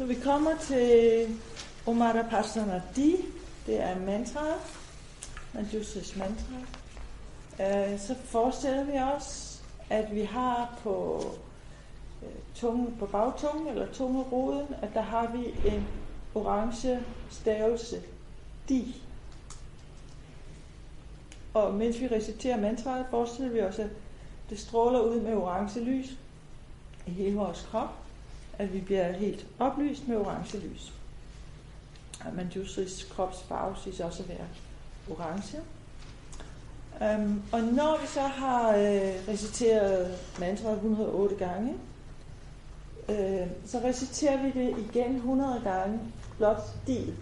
Når vi kommer til Omara Pasana Di, det er mantra, Manjushris mantra, øh, så forestiller vi os, at vi har på øh, tunge, på bagtungen eller tungeroden, at der har vi en orange stavelse, di. Og mens vi reciterer mantraet, forestiller vi os, at det stråler ud med orange lys i hele vores krop, at vi bliver helt oplyst med orange lys. Og Manjusris kropsfarve siges også at være orange. Um, og når vi så har øh, reciteret mantraet 108 gange, øh, så reciterer vi det igen 100 gange, blot stil.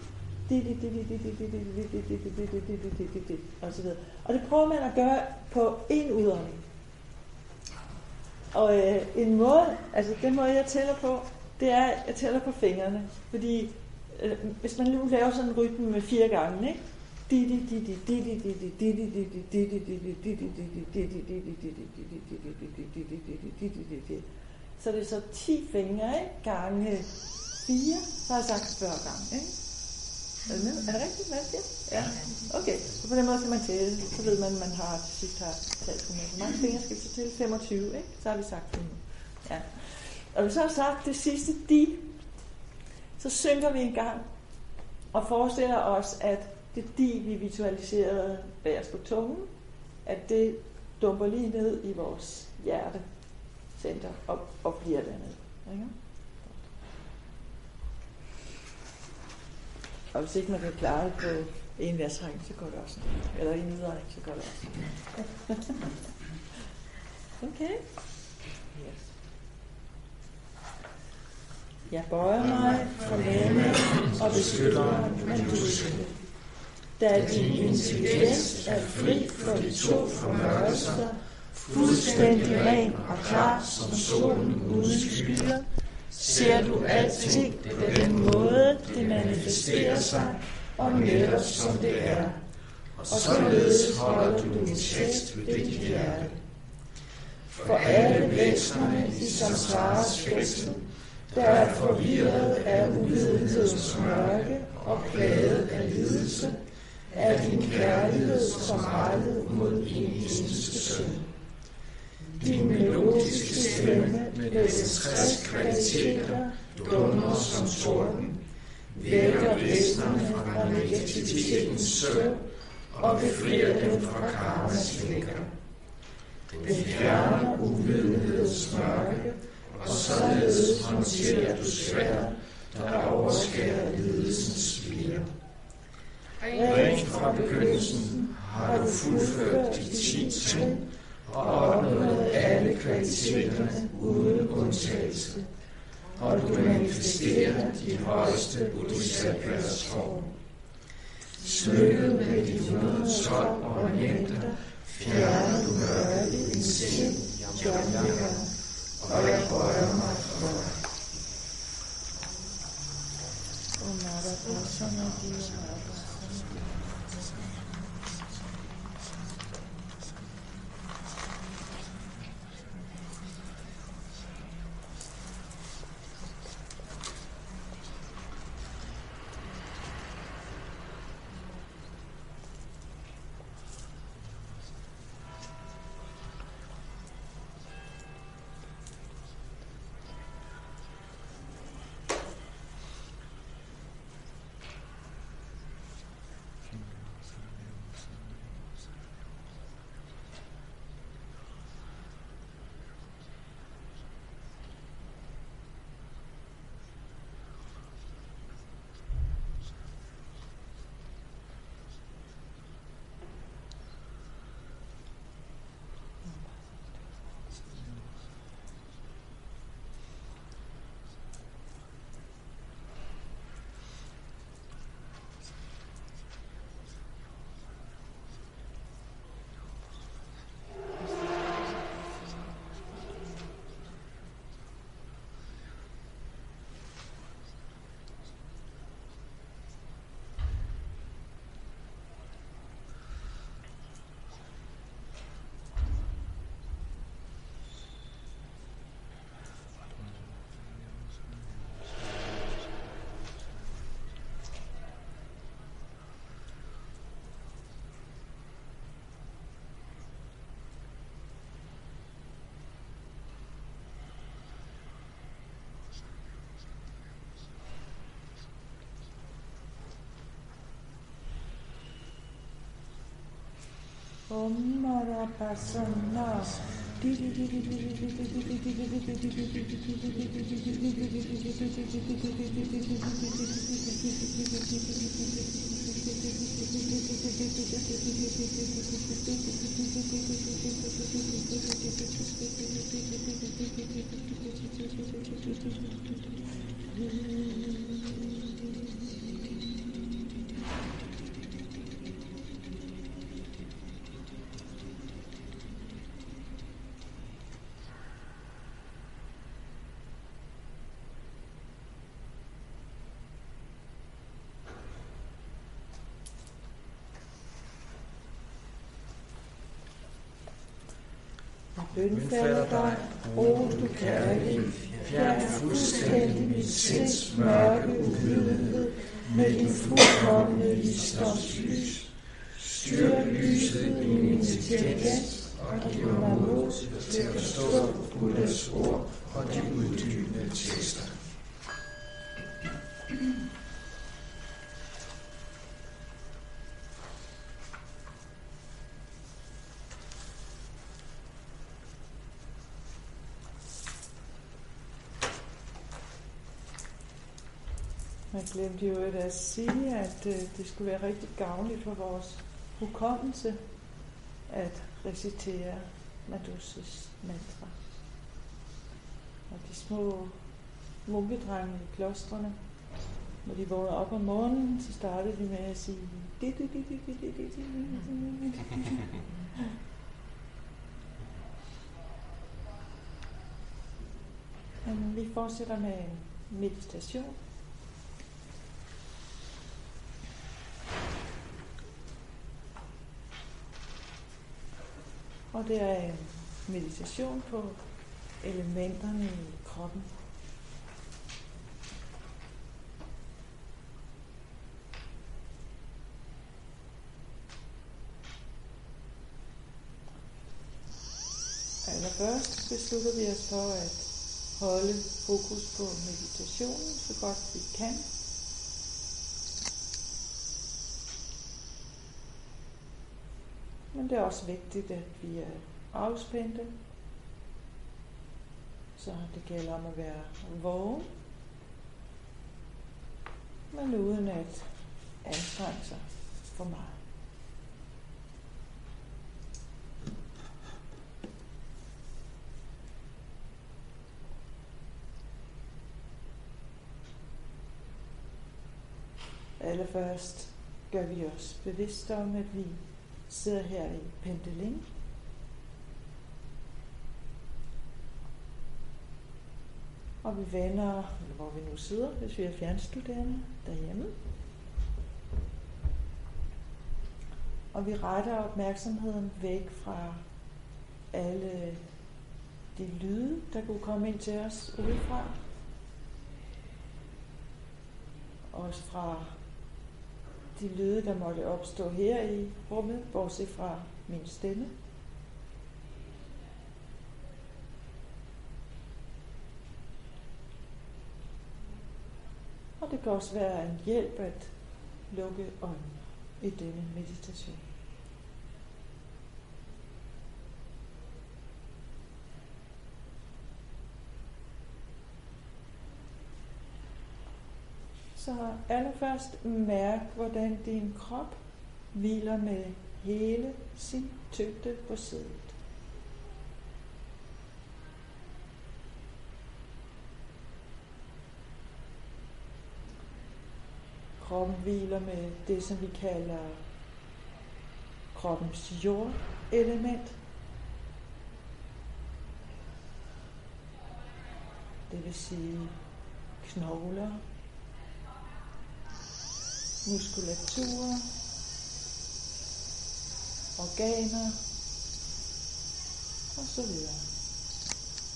Og så videre. Og det prøver man at gøre på en udånding. Og øh, en måde, altså den måde jeg tæller på, det er, at jeg tæller på fingrene. Fordi øh, hvis man nu laver sådan en rytme med fire gange, ikke? Så det er så 10 fingre, ikke? Gange 4, så har jeg sagt 40 gange, ikke? Er det, med? er det rigtigt, hvad det Ja. Okay, så på den måde kan man tælle. Så ved man, at man har til sidst har talt 100. Hvor mange fingre skal vi så til? 25, ikke? Så har vi sagt 100. Ja. Og vi så har sagt det sidste de, så synker vi en gang og forestiller os, at det de, vi visualiserede bagerst på tungen, at det dumper lige ned i vores hjertecenter og, og bliver dernede. Ikke? Og hvis ikke man kan klare det på en værtsrække, så går det også. Eller en udregning, så går det også. okay. Yes. Jeg bøjer mig for lande og beskytter, mig med beskytter. Da din intelligens er fri for de to formørkelser, fuldstændig ren og klar som solen uden skyer, ser du alting på den måde, det manifesterer sig, og netop som det er. Og således holder du din tekst ved dit hjerte. For alle væsenerne i samsaras fængsel, der er forvirret af uvidenhedens mørke og plaget af lidelse, er din kærlighed som rettet mod din eneste søn. Din melodiske stemme med dens tres kvaliteter dummer som torden, vækker væsnerne fra negativitetens søvn og befrier dem fra karmas flækker. Den fjerner uvidenhedens mørke, og således håndterer du svær, der overskærer lidelsens spire. Rent fra begyndelsen har du fuldført de ti ting og opnået alle kvaliteterne uden undtagelse. Og du manifesterer de højeste bodhisattvas form. Smykket med de 112 ornamenter fjerner du mørket i din sind, Jomjaka, og jeg bøjer mig for dig. Om Nada Prasana Om Marapasana. Bønfalder dig, o du kærlige, fjern fuldstændig mit sinds mørke uvidenhed med din fuldkommende visdomslys. Styrk lyset i min intelligens og giv mig mod til at forstå Buddhas ord og de uddybende tekster. Man glemte jo at sige, at øh, det skulle være rigtig gavnligt for vores hukommelse at recitere Madhusses mantra. Og de små munkedrenge i klostrene, når de vågner op om morgenen, så startede de med at sige Men vi fortsætter med en meditation. Og det er en meditation på elementerne i kroppen. Allerførst beslutter vi os for at holde fokus på meditationen så godt vi kan. Men det er også vigtigt, at vi er afspændte. Så det gælder om at være vågen, men uden at anstrenge sig for meget. Allerførst gør vi os bevidste om, at vi sidder her i Pendeling. Og vi vender, eller hvor vi nu sidder, hvis vi er fjernstuderende derhjemme. Og vi retter opmærksomheden væk fra alle de lyde, der kunne komme ind til os udefra. Også fra de lyde, der måtte opstå her i rummet, bortset fra min stemme. Og det kan også være en hjælp at lukke øjnene i denne meditation. Så allerførst mærk, hvordan din krop hviler med hele sin tyngde på sædet. Kroppen hviler med det, som vi kalder kroppens jordelement. Det vil sige knogler, muskulatur, organer og så videre.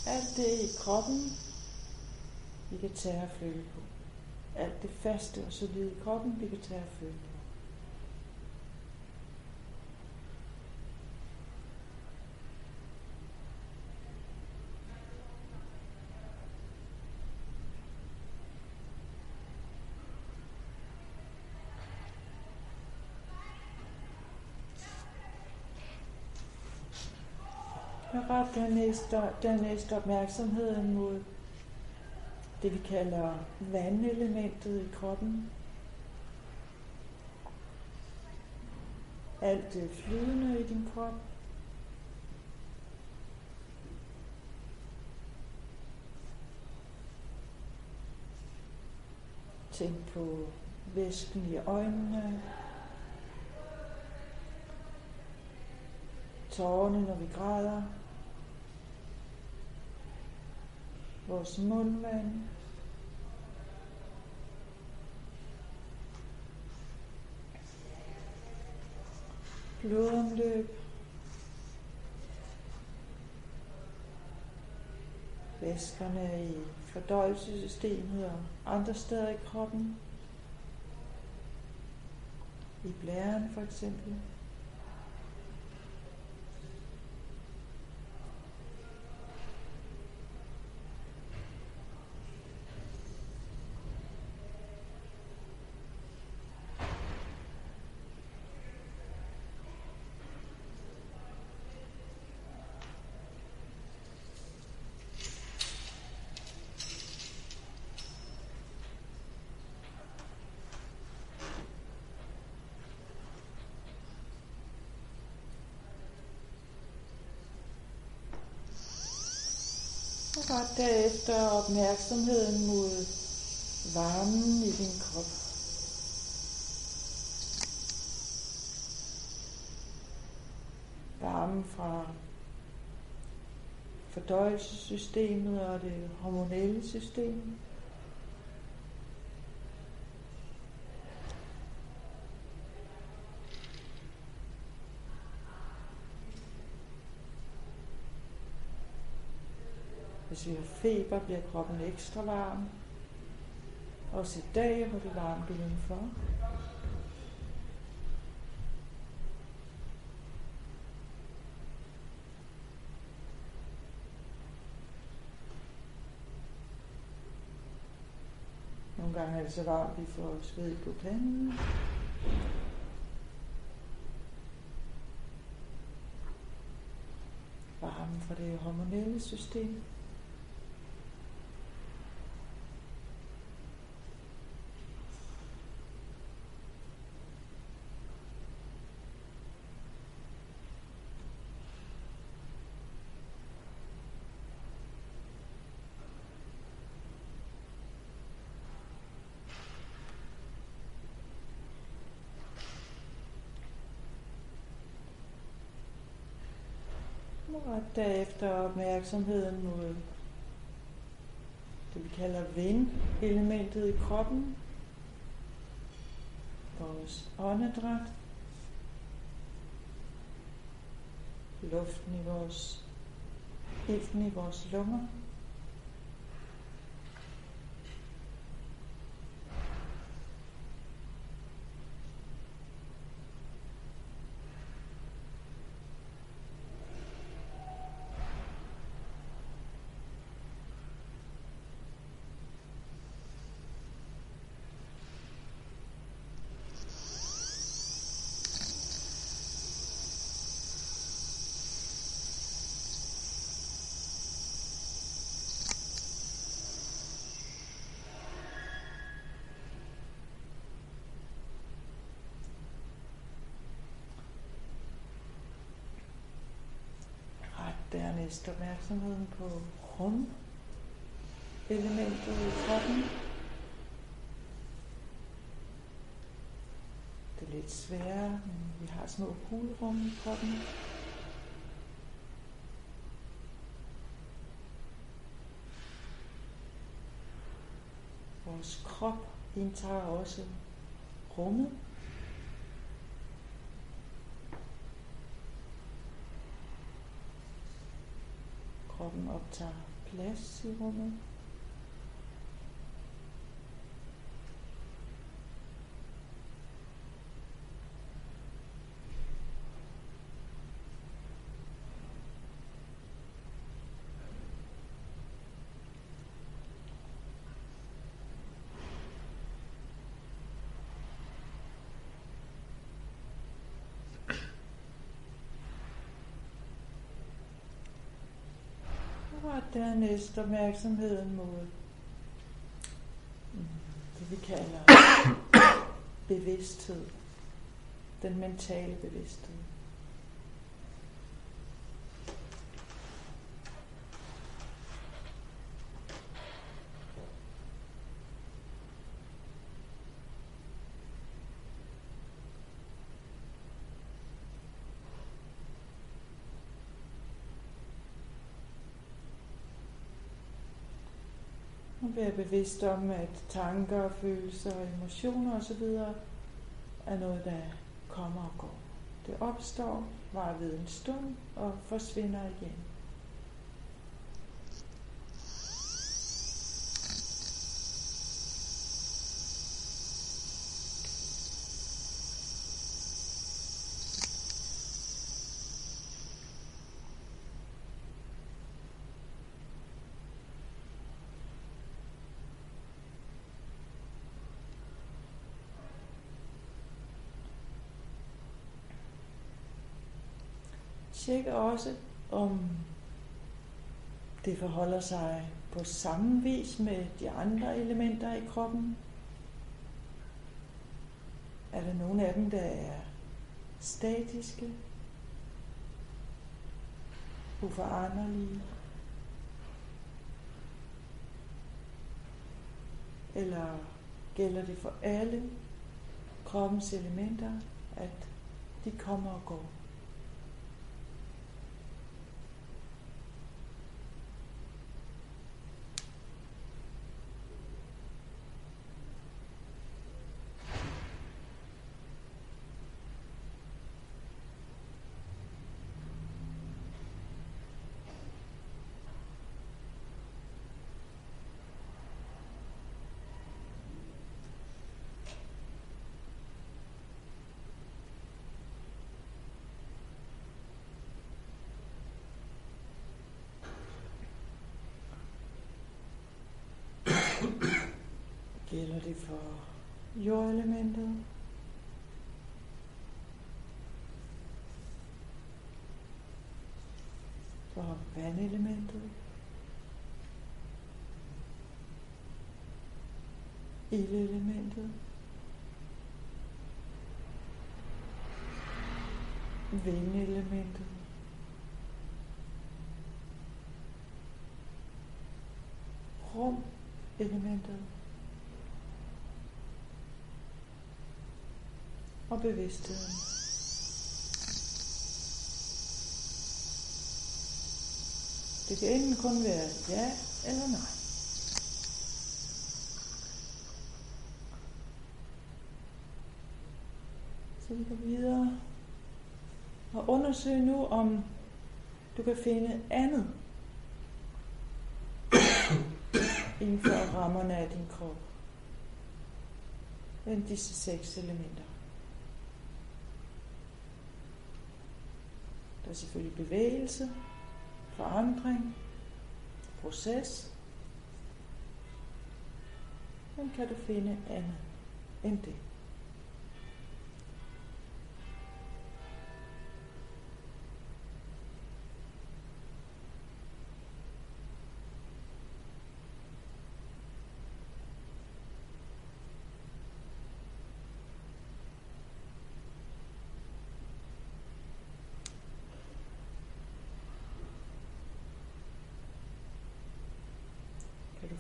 Alt det i kroppen, vi kan tage og føle på. Alt det faste og solide i kroppen, vi kan tage og føle på. Jeg ret dernæst, dernæst opmærksomheden mod det, vi kalder vandelementet i kroppen. Alt det flydende i din krop. Tænk på væsken i øjnene. Tårerne, når vi græder. Vores mundvand. Blodomløb. Væskerne i fordøjelsessystemet og andre steder i kroppen. I blæren for eksempel. Og derefter opmærksomheden mod varmen i din krop. Varmen fra fordøjelsessystemet og det hormonelle system. Hvis vi har feber, bliver kroppen ekstra varm. Også i dag, hvor det er varmt udenfor. Nogle gange er det så varmt, vi får sved på panden. Varmen fra det hormonelle system. Og derefter øh, opmærksomheden mod det vi kalder vind-elementet i kroppen. Vores åndedræt. Luften i vores, ilten i vores lunger. Dernæst opmærksomheden på rum elementet i kroppen. Det er lidt sværere, men vi har små hulrum i kroppen. Vores krop indtager også rummet kroppen optager plads i rummet. Og dernæst opmærksomheden mod mm, det vi kalder bevidsthed. Den mentale bevidsthed. Være bevidst om, at tanker, følelser, emotioner osv. er noget, der kommer og går. Det opstår, var ved en stund og forsvinder igen. Tjek også, om det forholder sig på samme vis med de andre elementer i kroppen. Er der nogle af dem, der er statiske, uforanderlige? Eller gælder det for alle kroppens elementer, at de kommer og går? Gælder det for jordelementet? For vandelementet? Ildelementet? Vindelementet? Rum-elementet? Og bevidstheden. Det kan enten kun være ja eller nej. Så vi går videre og undersøg nu, om du kan finde andet inden for rammerne af din krop end disse seks elementer. Der er selvfølgelig bevægelse, forandring, proces. Men kan du finde andet end det?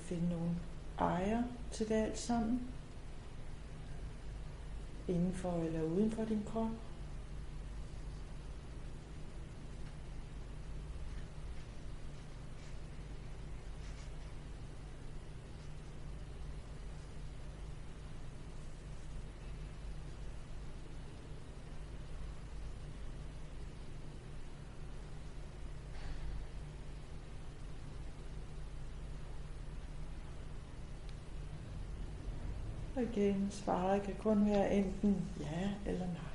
Finde nogle ejer til det alt sammen. Inden for eller uden for din krop. igen. Svaret kan kun være enten ja eller nej.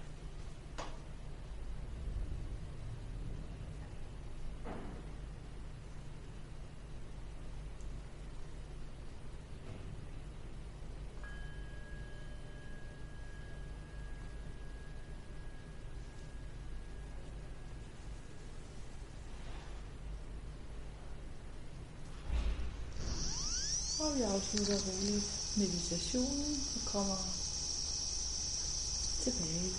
Og vi afslutter roligt meditationen og kommer tilbage.